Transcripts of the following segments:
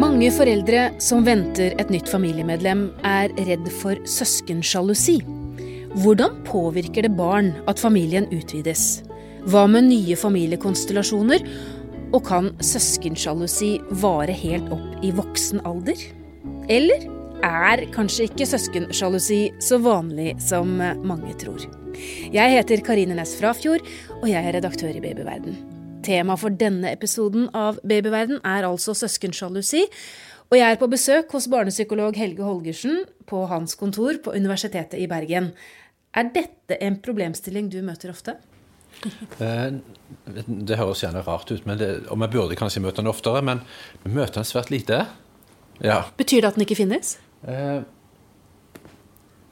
Mange foreldre som venter et nytt familiemedlem, er redd for søskensjalusi. Hvordan påvirker det barn at familien utvides? Hva med nye familiekonstellasjoner? Og kan søskensjalusi vare helt opp i voksen alder? Eller er kanskje ikke søskensjalusi så vanlig som mange tror? Jeg heter Karine Næss Frafjord, og jeg er redaktør i Babyverden. Tema for denne episoden av Babyverden er altså søskensjalusi. Og jeg er på besøk hos barnepsykolog Helge Holgersen på hans kontor på Universitetet i Bergen. Er dette en problemstilling du møter ofte? Eh, det høres gjerne rart ut, det, og vi burde kanskje møte den oftere, men vi møter den svært lite. Ja. Betyr det at den ikke finnes? Eh,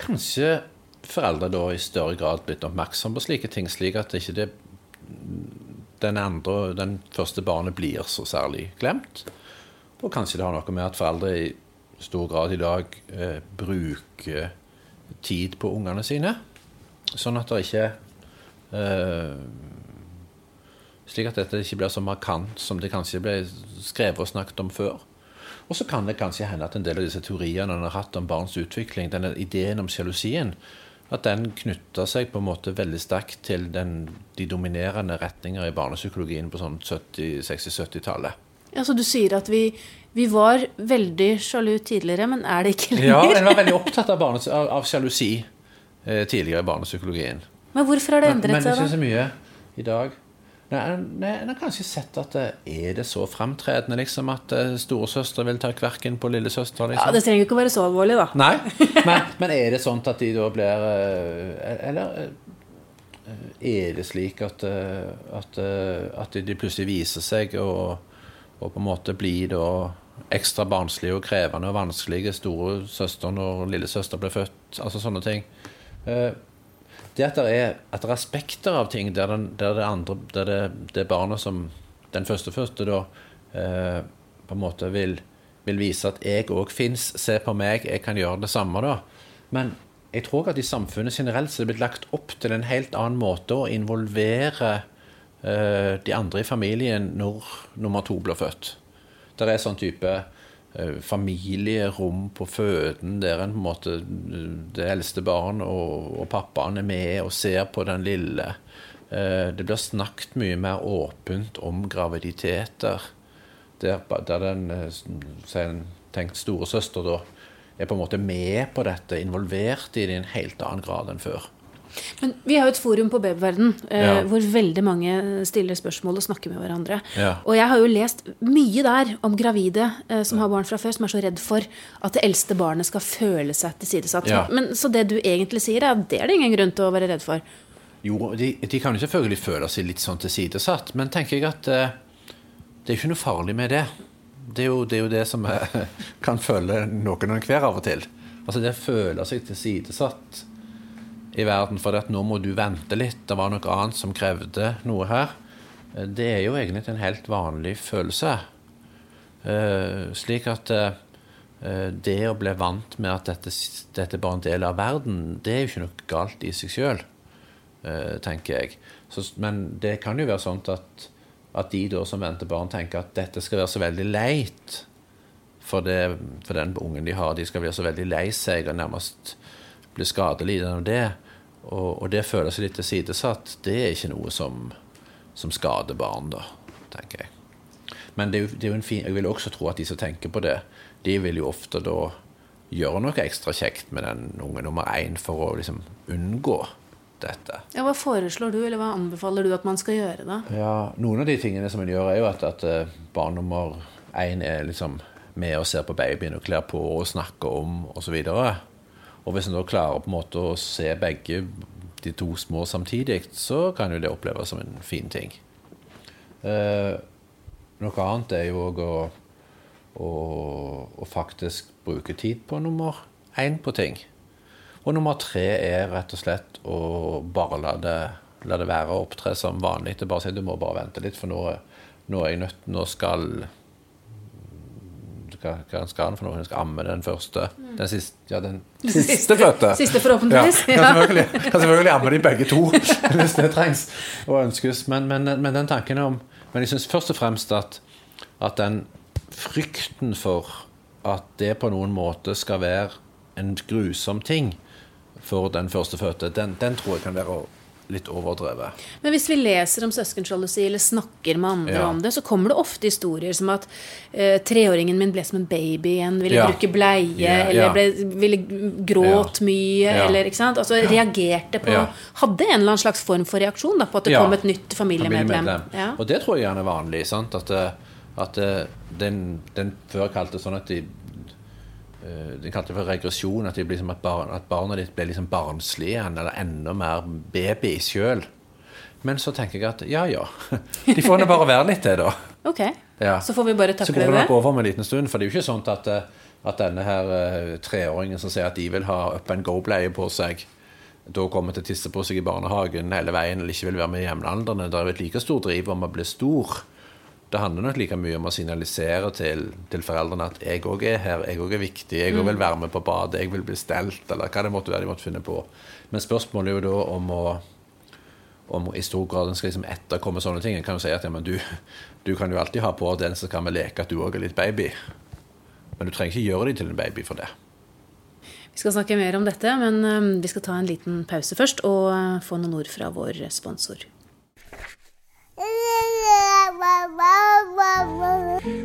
kanskje foreldre da i større grad blitt oppmerksom på slike ting, slik at det ikke det den andre, den første barnet blir så særlig glemt. Og kanskje det har noe med at foreldre i stor grad i dag eh, bruker tid på ungene sine. Sånn at det ikke eh, Slik at dette ikke blir så markant som det kanskje ble skrevet og snakket om før. Og så kan det kanskje hende at en del av disse teoriene en har hatt om barns utvikling, denne ideen om sjalusien, at den knytta seg på en måte veldig sterkt til den, de dominerende retninger i barnepsykologien på sånn 60-70-tallet. Ja, Så du sier at vi, vi, var veldig sjalu tidligere, men er det ikke lenger? Ja, en var veldig opptatt av, barnes, av, av sjalusi eh, tidligere i barnepsykologien. Men hvorfor har det endret men, seg, da? Men det syns jeg mye i dag. En har kanskje sett at eh, er det så framtredende liksom, at eh, storesøster vil ta kverken på lillesøster? Liksom? Ja, Det trenger ikke å være så alvorlig, da. Nei, men, men, er det sånn at de da blir eh, Eller er det slik at, at, at de plutselig viser seg og, og på en måte blir da ekstra barnslige og krevende og vanskelige storesøster når lillesøster blir født? Altså sånne ting det at det er, at det er aspekter av ting der, den, der det andre der det, det barna som den førstefødte da eh, på en måte vil, vil vise at jeg òg fins, se på meg, jeg kan gjøre det samme, da. Men jeg tror at i samfunnet generelt så er det blitt lagt opp til en helt annen måte å involvere eh, de andre i familien når nummer to blir født. Det er sånn type familierom på føden der en på en måte det eldste barn og, og pappaen er med og ser på den lille. Eh, det blir snakket mye mer åpent om graviditeter. Der, der den eh, tenkt storesøster da er på en måte med på dette, involvert i det i en helt annen grad enn før. Men Vi har jo et forum på Babyverden eh, ja. hvor veldig mange stiller spørsmål og snakker med hverandre. Ja. Og jeg har jo lest mye der om gravide eh, som har barn fra før, som er så redd for at det eldste barnet skal føle seg tilsidesatt. Ja. Men Så det du egentlig sier, er at det er det ingen grunn til å være redd for? Jo, de, de kan jo selvfølgelig føle seg litt sånn tilsidesatt, men tenker jeg at eh, det er ikke noe farlig med det. Det er jo det, er jo det som kan føle noen og hver av og til. Altså det å føle seg tilsidesatt i verden, for at nå må du vente litt. Det var noe annet som krevde noe her. Eh, det er jo egentlig en helt vanlig følelse. Uh, slik at uh, det å bli vant med at dette, dette bare en del av verden, det er jo ikke noe galt i seg sjøl, tenker jeg. Så, men det kan jo være sånn at, at de da som venter barn, tenker at dette skal være så veldig leit for, det, for den ungen de har. De skal bli så veldig lei seg og nærmest bli skadelidende av det. Og, og det føler seg litt tilsidesatt. Det er ikke noe som, som skader barn, da, tenker jeg. Men det er, jo, det er jo en fin, jeg vil også tro at de som tenker på det, de vil jo ofte da gjøre noe ekstra kjekt med den unge nummer én for å liksom unngå dette. Ja, Hva foreslår du, eller hva anbefaler du at man skal gjøre da? Ja, Noen av de tingene som en gjør, er jo at, at eh, barn nummer én er liksom med og ser på babyen og kler på og snakker om osv. Og hvis en da klarer på en måte å se begge de to små samtidig, så kan jo det oppleves som en fin ting. Eh, noe annet er jo òg å, å, å, faktisk bruke tid på nummer én på ting. Og nummer tre er rett og slett å bare la det, la det være å opptre som vanlig. Det bare si du må bare vente litt, for nå, nå er jeg nødt Nå skal hva, hva skal han for noe? En skal amme den første. Den siste, ja, den siste fødte. Siste, forhåpentligvis. Ja, kan, selvfølgelig, kan selvfølgelig amme de begge to hvis det trengs og ønskes. Men, men, men den tanken om Men jeg syns først og fremst at, at den frykten for at det på noen måte skal være en grusom ting for den førstefødte, den, den tror jeg kan være litt overdrevet. Men hvis vi leser om søskensjalusi eller snakker med andre Ja. om det, så kommer det ofte historier som at uh, treåringen min ble som en baby igjen, ville Ja. bruke bleie, Ja, eller ble, ville gråt mye, eller ikke sant? Altså reagerte på. Hadde en eller annen slags form for reaksjon da, på at det kom et nytt familiemedlem. Ja. Og det tror jeg gjerne er vanlig. sant? At, eh, at eh, den, den før kalte sånn at de De kalte det for regresjon. At, de blir som at, barn, at barna ditt ble liksom barnslig igjen, eller enda mer baby sjøl. Men så tenker jeg at ja ja, de får nå bare være litt det, da. Ok, Ja. så får vi bare takle det. Så går det nok over om en liten stund. For det er jo ikke sånn at, eh, at denne her eh, treåringen som sier at de vil ha up and go-bleie på seg, da kommer til å tisse på seg i barnehagen hele veien, eller ikke vil være med jevnaldrende. Det er jo et like stort driv om å bli stor. Det handler nok like mye om å signalisere til, til foreldrene at jeg òg er her, jeg òg er viktig, jeg òg vil være med på badet, jeg vil bli stelt, eller hva det måtte være de måtte finne på. Men spørsmålet er jo da om å om i stor grad en skal liksom etterkomme sånne ting. En kan jo si at ja, men du, du kan jo alltid ha på den som kan vi leke at du òg er litt baby. Men du trenger ikke gjøre dem til en baby for det. Vi skal snakke mer om dette, men vi skal ta en liten pause først og eh, få noen ord fra vår sponsor.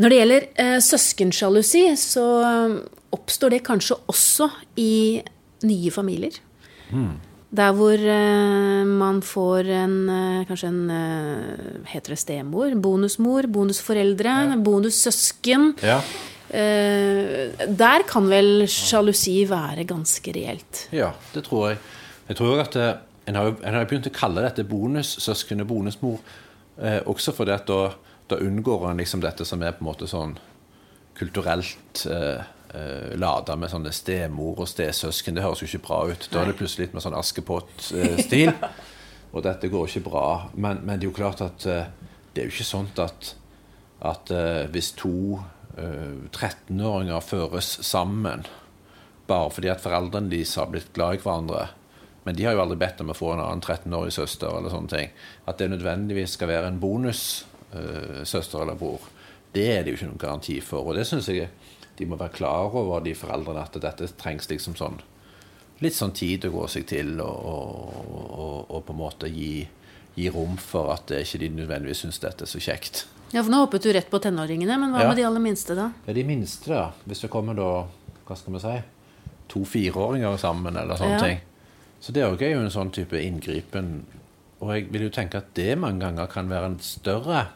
Når det gjelder eh, søskensjalusi, så eh, oppstår det kanskje også i nye familier. Der hvor eh, man får en eh, kanskje en eh, Heter det stemor? Bonusmor? Bonusforeldre? Bonussøsken? Ja. Eh, der kan vel sjalusi være ganske reelt. ja, det tror jeg. Jeg tror at eh, en har, jo- en har begynt å kalle dette bonussøsken og bonusmor, eh, også fordi at da, da unngår en liksom dette som er på en måte sånn kulturelt eh, eh, lada med sånne stemor og stesøsken. Det høres jo ikke bra ut. Da er det plutselig litt med sånn Askepott-stil. og dette går ikke bra. Men, men det er jo klart at eh, det er jo ikke sånn at, at eh, hvis to eh, 13-åringer føres sammen bare fordi at foreldrene deres har blitt glad i hverandre, men de har jo aldri bedt om å få en annen 13-årig søster, eller sånne ting, at det nødvendigvis skal være en bonussøster eller bror, det er det jo ikke noen garanti for. Og det syns jeg de må være klar over, de foreldrene, at dette trengs liksom sånn litt sånn tid å gå seg til, og, og, og, og på en måte gi, gi rom for at det ikke de nødvendigvis syns dette er så kjekt. Ja, for Nå hoppet du rett på tenåringene, men hva Ja. med de aller minste, da? Ja, de minste, da. Hvis det kommer da, hva skal vi si, to fireåringer sammen, eller sånne Ja. ting. Så det er jo en sånn type inngripen. Og jeg vil jo tenke at det mange ganger kan være en større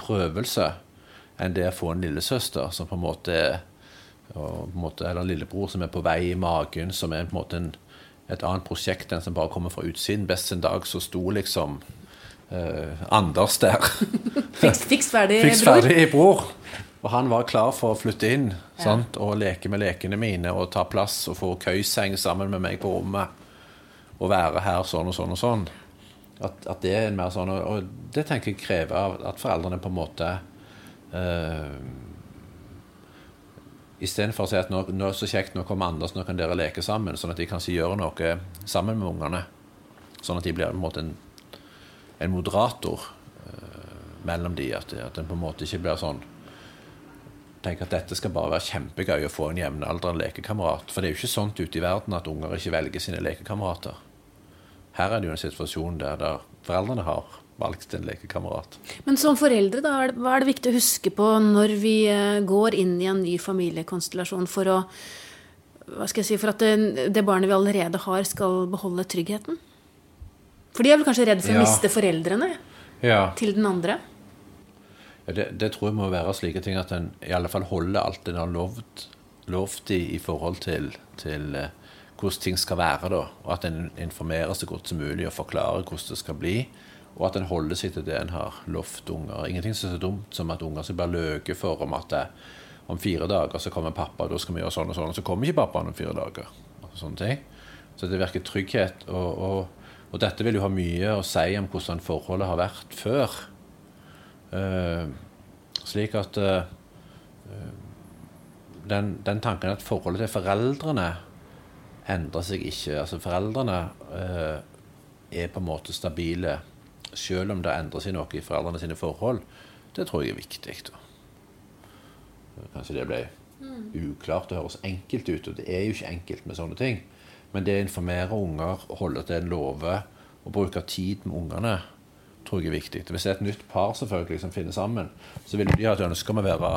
prøvelse enn det å få en lillesøster som på en måte er måte, Eller en lillebror som er på vei i magen, som er på en måte en, et annet prosjekt enn som bare kommer fra utsiden. Best en dag så sto liksom eh, Anders der. Fiks, fiks ferdig, Fiks ferdig bror. Og han var klar for å flytte inn sant? og leke med lekene mine og ta plass og få køyseng sammen med meg på rommet. Og være her sånn og sånn og sånn. At, at det er en mer sånn Og det tenker jeg krever at foreldrene på en måte uh, Istedenfor å si at nå, nå så kjekt, nå kommer Anders, nå kan dere leke sammen. Sånn at de kanskje gjør noe sammen med ungene. Sånn at de blir på en måte en, en moderator uh, mellom de. At, at en på en måte ikke blir sånn Tenk at dette skal bare være kjempegøy å få en jevnaldrende lekekamerat. For det er jo ikke sånt ute i verden at unger ikke velger sine lekekamerater. Her er det jo en situasjon der, der foreldrene har valgt en lekekamerat. Men som foreldre, da, hva er det viktig å huske på når vi eh, går inn i en ny familiekonstellasjon for å hva skal jeg si, For at det, det barnet vi allerede har, skal beholde tryggheten? For de er vel kanskje redd for å miste foreldrene Ja. til den andre? Ja, det, det tror jeg må være slike ting at en i alle fall holder alt en har lovt, lovt i, i forhold til, til eh, hvordan ting skal være. da, Og at en informerer så godt som mulig og forklarer hvordan det skal bli. Og at en holder seg til det en har lovt unger. Ingenting som er så dumt som at unger skal bli løket for om at, det, om fire dager så kommer pappa, da skal vi gjøre sånn og sånn. Og så kommer ikke pappaen om fire dager. og sånne ting. Så det virker trygghet. Og, og, og, dette vil jo ha mye å si om hvordan forholdet har vært før. Uh, slik at uh, den, den, tanken at forholdet til foreldrene endrer seg ikke. Altså Foreldrene eh, er på en måte stabile selv om det endrer seg noe i foreldrene sine forhold. Det tror jeg er viktig. Da. Kanskje det ble uklart. Det høres enkelt ut, og det er jo ikke enkelt med sånne ting. Men det å informere unger, holde til en love og bruke tid med ungene, tror jeg er viktig. Hvis det er et nytt par selvfølgelig som finner sammen, så vil de ha et ønske om å være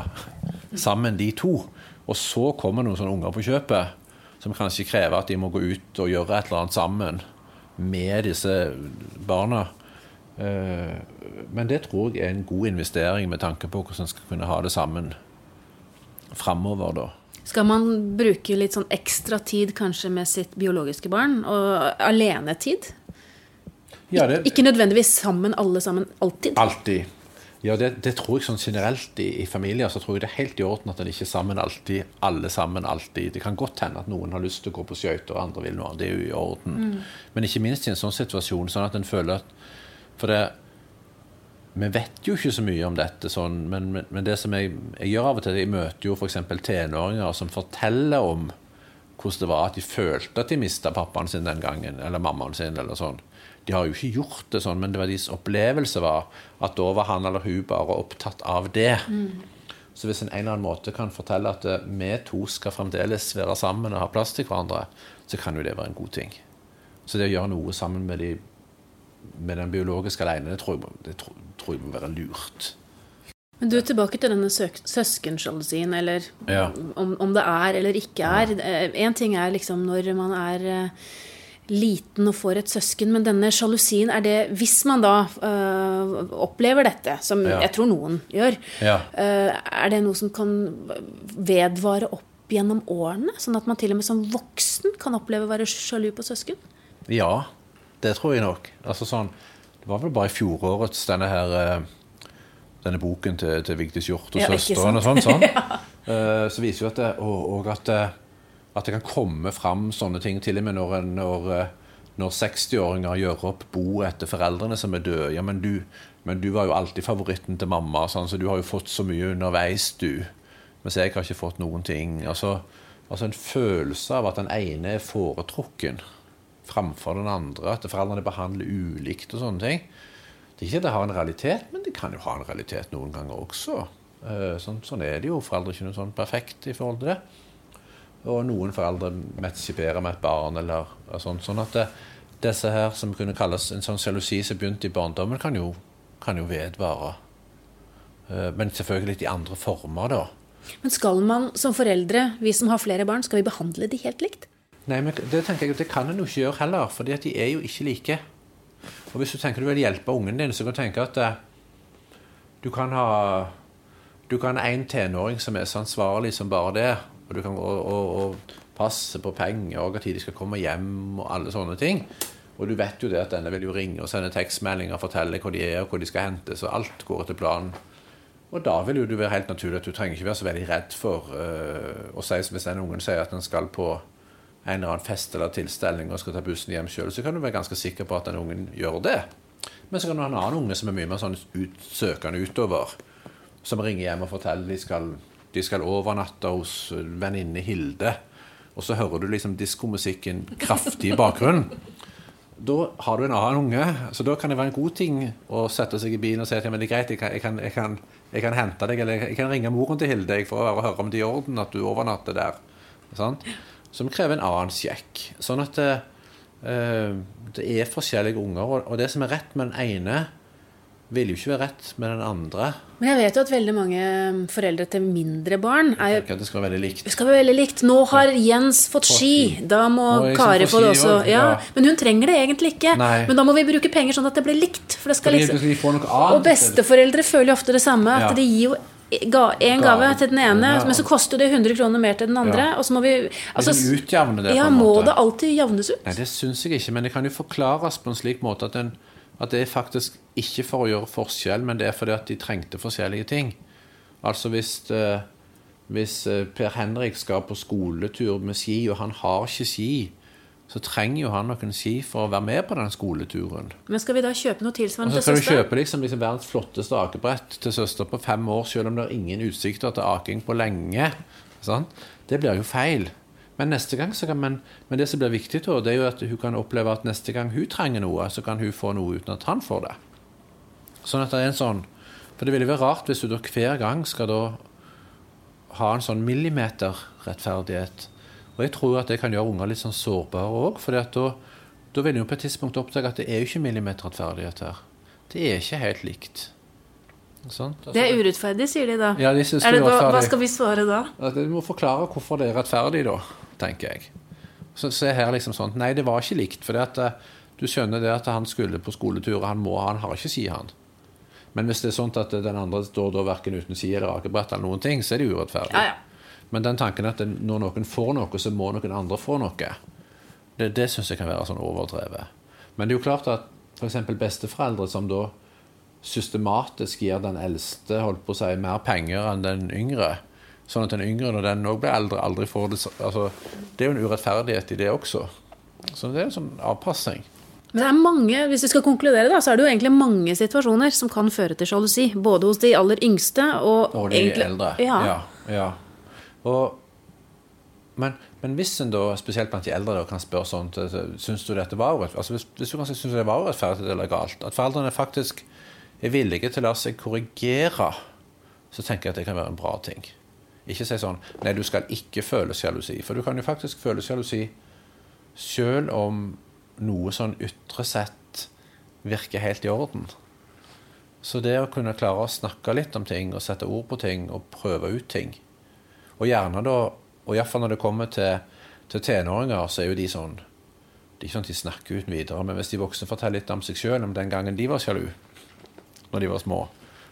sammen, de to. Og så kommer noen sånne unger på kjøpet som kanskje krever at de må gå ut og gjøre et eller annet sammen med disse barna. Eh, men det tror jeg er en god investering med tanke på hvordan en skal kunne ha det sammen framover, da. Skal man bruke litt sånn ekstra tid kanskje med sitt biologiske barn, og alenetid? Ja, det, ikke nødvendigvis sammen, alle sammen, alltid? Alltid. Ja, det, det tror jeg sånn generelt i, i, familier så tror jeg det er helt i orden at en ikke er sammen alltid, alle sammen alltid. Det kan godt hende at noen har lyst til å gå på skøyter, og andre vil noe annet. Det er jo i orden. Mm. Men ikke minst i en sånn situasjon, sånn at en føler at For det vi vet jo ikke så mye om dette, sånn, men, men, men, det som jeg, jeg, gjør av og til Jeg møter jo f.eks. tenåringer som forteller om hvordan det var at de følte at de mista pappaen sin den gangen, eller mammaen sin. eller sånn. De har jo ikke gjort det sånn, men det var deres opplevelse var at da var han eller hun bare opptatt av det. Mm. Så hvis en en eller annen måte kan fortelle at eh, vi to skal fremdeles være sammen og ha plass til hverandre, så kan jo det være en god ting. Så det å gjøre noe sammen med de med den biologiske alene, det tror, jeg, det tror, tror jeg må være lurt. Men du er tilbake til denne søskensjalusien, eller ja. om, om, det er eller ikke er. Én ja. ting er liksom når man er eh, liten og får et søsken, men denne sjalusien, er det Hvis man da øh, opplever dette, som ja. jeg tror noen gjør, ja. øh, er det noe som kan vedvare opp gjennom årene? Sånn at man til og med som voksen kan oppleve å være sjalu på søsken? Ja, det tror jeg nok. Altså sånn, det var vel bare i fjorårets denne her eh, denne boken til, til Vigdis Hjorth og ja, søsteren og sånn. sånn. uh, så viser jo at det, og, og at, det, at, det, kan komme fram sånne ting til og med når, når, når 60-åringer gjør opp bo etter foreldrene som er døde. Ja, men du, men du var jo alltid favoritten til mamma, sånn, så du har jo fått så mye underveis, du. Mens jeg har ikke fått noen ting. Altså, altså en følelse av at den ene er foretrukken framfor den andre. At foreldrene behandler ulikt og sånne ting. Det er ikke at det har en realitet, men det kan jo ha en realitet noen ganger også. Eh, sånn, sånn er det jo. Foreldre er ikke noe sånn perfekt i forhold til det. Og noen foreldre matcher bedre med et barn. eller sånt. sånn at det, disse her som kunne kalles en sånn sjalusi som begynte i barndommen, kan jo, kan jo vedvare. Eh, men selvfølgelig litt i andre former, da. Men skal man som foreldre, vi som har flere barn, skal vi behandle de helt likt? Nei, men det tenker jeg, det kan en jo ikke gjøre heller, for de er jo ikke like. Og Hvis du tenker du vil hjelpe ungen din, så kan du tenke at uh, du kan ha du kan ha en tenåring som er så ansvarlig som bare det, og du kan gå og, og passe på penger og når de skal komme hjem og alle sånne ting. Og du vet jo det at denne vil jo ringe og sende tekstmeldinger og fortelle hvor de er og hvor de skal hentes, og alt går etter planen. Og da vil jo det være helt naturlig at du trenger ikke være så veldig redd for uh, å si som hvis den ungen sier at den skal på en eller annen fest eller tilstelning og skal ta bussen hjem sjøl, så kan du være ganske sikker på at den ungen gjør det. Men så kan du ha en annen unge som er mye mer sånn utsøkende utover, som ringer hjem og forteller de skal, de skal overnatte hos venninne Hilde. Og så hører du liksom diskomusikken kraftig i bakgrunnen. Da har du en annen unge, så da kan det være en god ting å sette seg i bilen og si at ja, men det er greit, jeg kan, jeg, kan, jeg, kan, jeg kan, hente deg, eller jeg kan ringe moren til Hilde for å høre om det er i orden at du overnatter der. Sant? som krever en annen sjekk. Sånn at det, uh, det er forskjellige unger, og, det som er rett med den ene, vil jo ikke være rett med den andre. Men jeg vet jo at veldig mange foreldre til mindre barn er jo Det skal være veldig likt. Det skal være veldig likt. Nå har Jens fått ski, da må Kari få det også. Ja, Men hun trenger det egentlig ikke. Nei. Men da må vi bruke penger sånn at det blir likt. For det skal liksom... Og besteforeldre føler jo ofte det samme. At de gir jo ga en gave til den ene, ja. men så koster det 100 kroner mer til den andre. Ja. Og så må vi altså, utjevne det. Ja, Må det alltid jevnes ut? Nei, det syns jeg ikke. Men det kan jo forklares på en slik måte at, den, at, det er faktisk ikke for å gjøre forskjell, men det er fordi at de trengte forskjellige ting. Altså hvis, uh, hvis eh, Per Henrik skal på skoletur med ski, og han har ikke ski, så trenger jo han noen ski for å være med på den skoleturen. Men skal vi da kjøpe noe tilsvarende til søster? Så skal du kjøpe liksom, liksom verdens flotteste akebrett til søster på fem år, selv om det er ingen utsikter til aking på lenge. Sånn? Det blir jo feil. Men neste gang så kan man, men det som blir viktig, da, det er jo at hun kan oppleve at neste gang hun trenger noe, så kan hun få noe uten at han får det. Sånn at det er en sånn For det ville være rart hvis du da hver gang skal da ha en sånn millimeterrettferdighet og jeg tror at det kan gjøre unger litt sånn sårbare òg. For da, da vil de jo på et tidspunkt oppdage at det er jo ikke millimeterrettferdighet her. Det er ikke helt likt. Sånn? Altså, det er urettferdig, sier de da. Ja, de det, hva, hva, skal vi svare da? Du må forklare hvorfor det er rettferdig, da, tenker jeg. Så se her liksom sånn Nei, det var ikke likt. For det eh, du skjønner det at han skulle på skoletur, og han må, han har ikke ski, han. Men hvis det er sånn at den andre står da verken uten ski eller akebrett eller noen ting, så er det urettferdig. Ja, ja. Men den tanken at når noen får noe, så må noen andre få noe, det, det syns jeg kan være sånn overdrevet. Men det er jo klart at f.eks. besteforeldre som da systematisk gir den eldste holdt på å si, mer penger enn den yngre, sånn at den yngre, når den òg blir eldre, aldri får det altså, Det er jo en urettferdighet i det også. Så det er en sånn avpassing. Men det er mange, hvis vi skal konkludere, da, så er det jo egentlig mange situasjoner som kan føre til sjalusi. Både hos de aller yngste og, og de egentlig, eldre. Ja. ja, ja. Og, men, men, hvis en da, spesielt blant de eldre, da, kan spørre sånn Syns du dette var? Altså, hvis, hvis, du kanskje syns det var urettferdig eller galt, at foreldrene faktisk er villige til å la seg korrigere, så tenker jeg at det kan være en bra ting. Ikke si sånn Nei, du skal ikke føle sjalusi. For du kan jo faktisk føle sjalusi sjøl om noe sånn ytre sett virker helt i orden. Så det å kunne klare å snakke litt om ting og sette ord på ting og prøve ut ting, og gjerne da, og iallfall når det kommer til, til, tenåringer, så er jo de sånn Det er ikke sånn at de snakker uten videre, men hvis de voksne forteller litt om seg sjøl, om den gangen de var sjalu når de var små,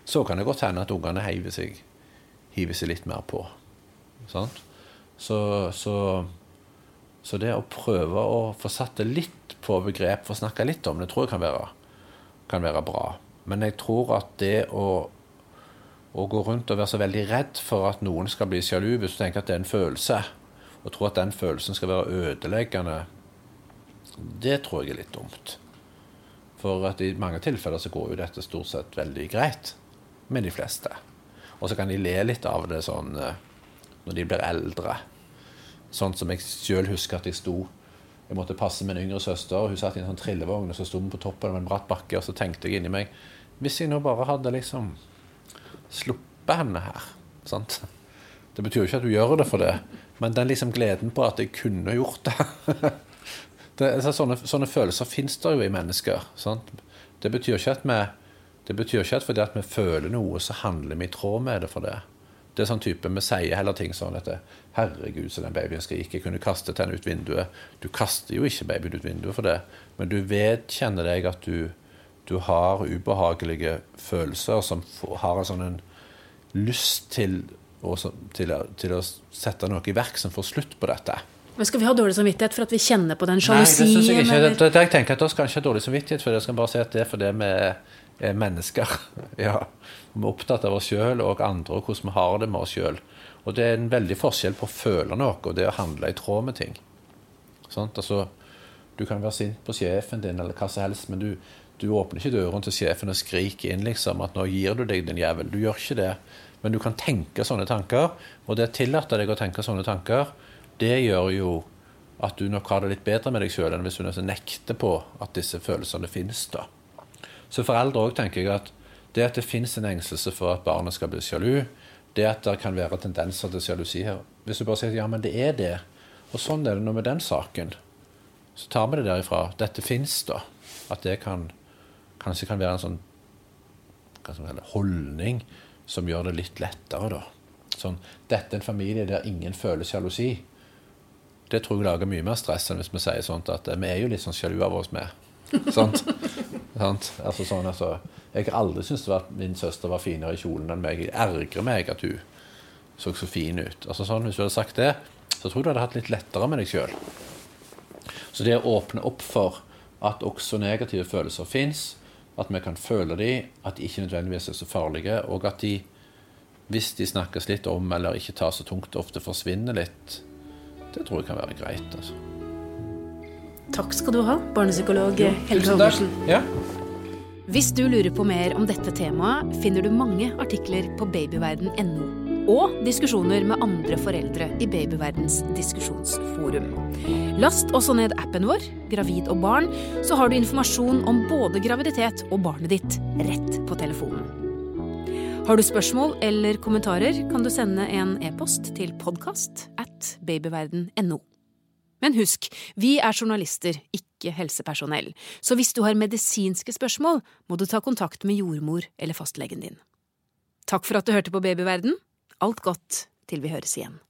så kan det godt hende at ungene hiver seg, hiver seg litt mer på. Sant? Så, så, så, det å prøve å få satt det litt på begrep, få snakke litt om det, tror jeg kan være, kan være bra. Men jeg tror at det å å gå rundt og være så veldig redd for at noen skal bli sjalu, hvis du tenker at det er en følelse, og tror at den følelsen skal være ødeleggende, det tror jeg er litt dumt. For at i mange tilfeller så går jo dette stort sett veldig greit med de fleste. Og så kan de le litt av det sånn eh, når de blir eldre. Sånn som jeg sjøl husker at jeg sto Jeg måtte passe min yngre søster, hun satt i en sånn trillevogn, og så sto vi på toppen av en bratt bakke, og så tenkte jeg inni meg Hvis jeg nå bare hadde liksom sluppet henne her. Sant? Det betyr jo ikke at du gjør det for det, men den liksom gleden på at jeg kunne gjort det, det altså, sånne, sånne, følelser fins det jo i mennesker. Sant? Det betyr ikke at vi det betyr ikke at fordi at vi føler noe, så handler vi i tråd med det for det. Det er sånn type, Vi sier heller ting sånn at 'Herregud, så den babyen skal ikke kunne kaste den ut vinduet'. Du kaster jo ikke babyen ut vinduet for det, men du vedkjenner deg at du du har ubehagelige følelser som har en sånn en lyst til å, til, til å sette noe i verk som får slutt på dette. Men Skal vi ha dårlig samvittighet for at vi kjenner på den sjalusien? Nei, det synes jeg ikke. Jeg tenker at Da skal en ikke ha dårlig samvittighet for det. Jeg skal bare si at det er fordi vi er mennesker. ja. Vi er opptatt av oss sjøl og andre, og hvordan vi har det med oss sjøl. Og det er en veldig forskjell på å føle noe og det å handle i tråd med ting. Sånt? Altså, du kan være sint på sjefen din eller hva som helst, men du, du åpner ikke døren til sjefen og skriker inn liksom at 'nå gir du deg, din jævel'. Du gjør ikke det. Men du kan tenke sånne tanker, og det tillater deg å tenke sånne tanker, det gjør jo at du nok har det litt bedre med deg sjøl enn hvis du nekter på at disse følelsene finnes. da. Så foreldre òg tenker jeg at det at det finnes en engstelse for at barnet skal bli sjalu, det at det kan være tendenser til sjalusi her Hvis du bare sier at ja, men det er det, og sånn er det nå med den saken, så tar vi det derifra. Dette fins, da. At det kan kanskje kan være en sånn kalle, holdning som gjør det litt lettere, da. Sånn, dette er en familie der ingen føler sjalusi. Det tror jeg lager mye mer stress enn hvis vi sier sånt at vi er jo litt sånn sjalu av oss, med. Sant? sant? Altså, sånn, altså, jeg har aldri syntes at min søster var finere i kjolen enn meg. Jeg ergrer meg at hun så så fin ut. Altså, sånn, hvis du hadde sagt det, så tror jeg du hadde hatt litt lettere med deg sjøl. Så det å åpne opp for at også negative følelser fins, at vi kan føle dem, at de ikke nødvendigvis er så farlige, og at de hvis de snakkes litt om eller ikke tar så tungt, ofte forsvinner litt, det tror jeg kan være greit. altså. Takk skal du ha, barnepsykolog Helge Halvorsen. Ja. Hvis du lurer på mer om dette temaet, finner du mange artikler på babyverden.no. Og diskusjoner med andre foreldre i Babyverdens diskusjonsforum. Last også ned appen vår, Gravid og barn, så har du informasjon om både graviditet og barnet ditt rett på telefonen. Har du spørsmål eller kommentarer, kan du sende en e-post til podkast at babyverden.no. Men husk, vi er journalister, ikke helsepersonell, så hvis du har medisinske spørsmål, må du ta kontakt med jordmor eller fastlegen din. Takk for at du hørte på Babyverden. Alt godt til vi høres igjen.